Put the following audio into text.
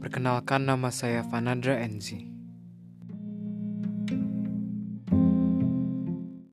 Perkenalkan nama saya Vanandra Enzi.